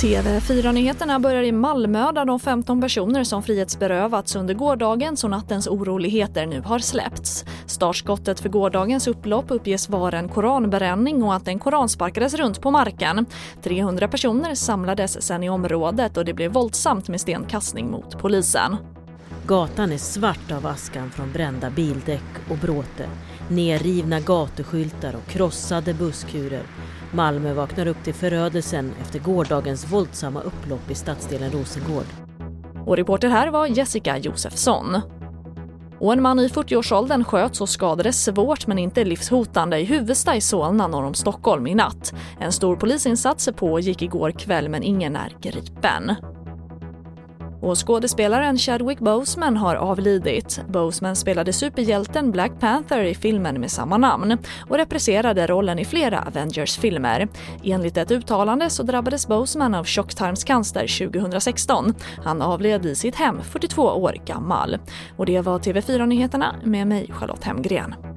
TV4-nyheterna börjar i Malmö där de 15 personer som frihetsberövats under gårdagens och nattens oroligheter nu har släppts. Startskottet för gårdagens upplopp uppges vara en koranbränning och att en koran sparkades runt på marken. 300 personer samlades sen i området och det blev våldsamt med stenkastning mot polisen. Gatan är svart av askan från brända bildäck och bråte, nerrivna gatuskyltar och krossade busskurer. Malmö vaknar upp till förödelsen efter gårdagens våldsamma upplopp i stadsdelen Rosengård. Och reporter här var Jessica Josefsson. Och en man i 40-årsåldern sköts och skadades svårt men inte livshotande i Huvudsta i Solna norr om Stockholm i natt. En stor polisinsats pågick igår kväll men ingen är gripen. Och skådespelaren Chadwick Boseman har avlidit. Boseman spelade superhjälten Black Panther i filmen med samma namn och represserade rollen i flera Avengers-filmer. Enligt ett uttalande så drabbades Boseman av tjocktarmscancer 2016. Han avled i sitt hem 42 år gammal. Och det var TV4-nyheterna med mig Charlotte Hemgren.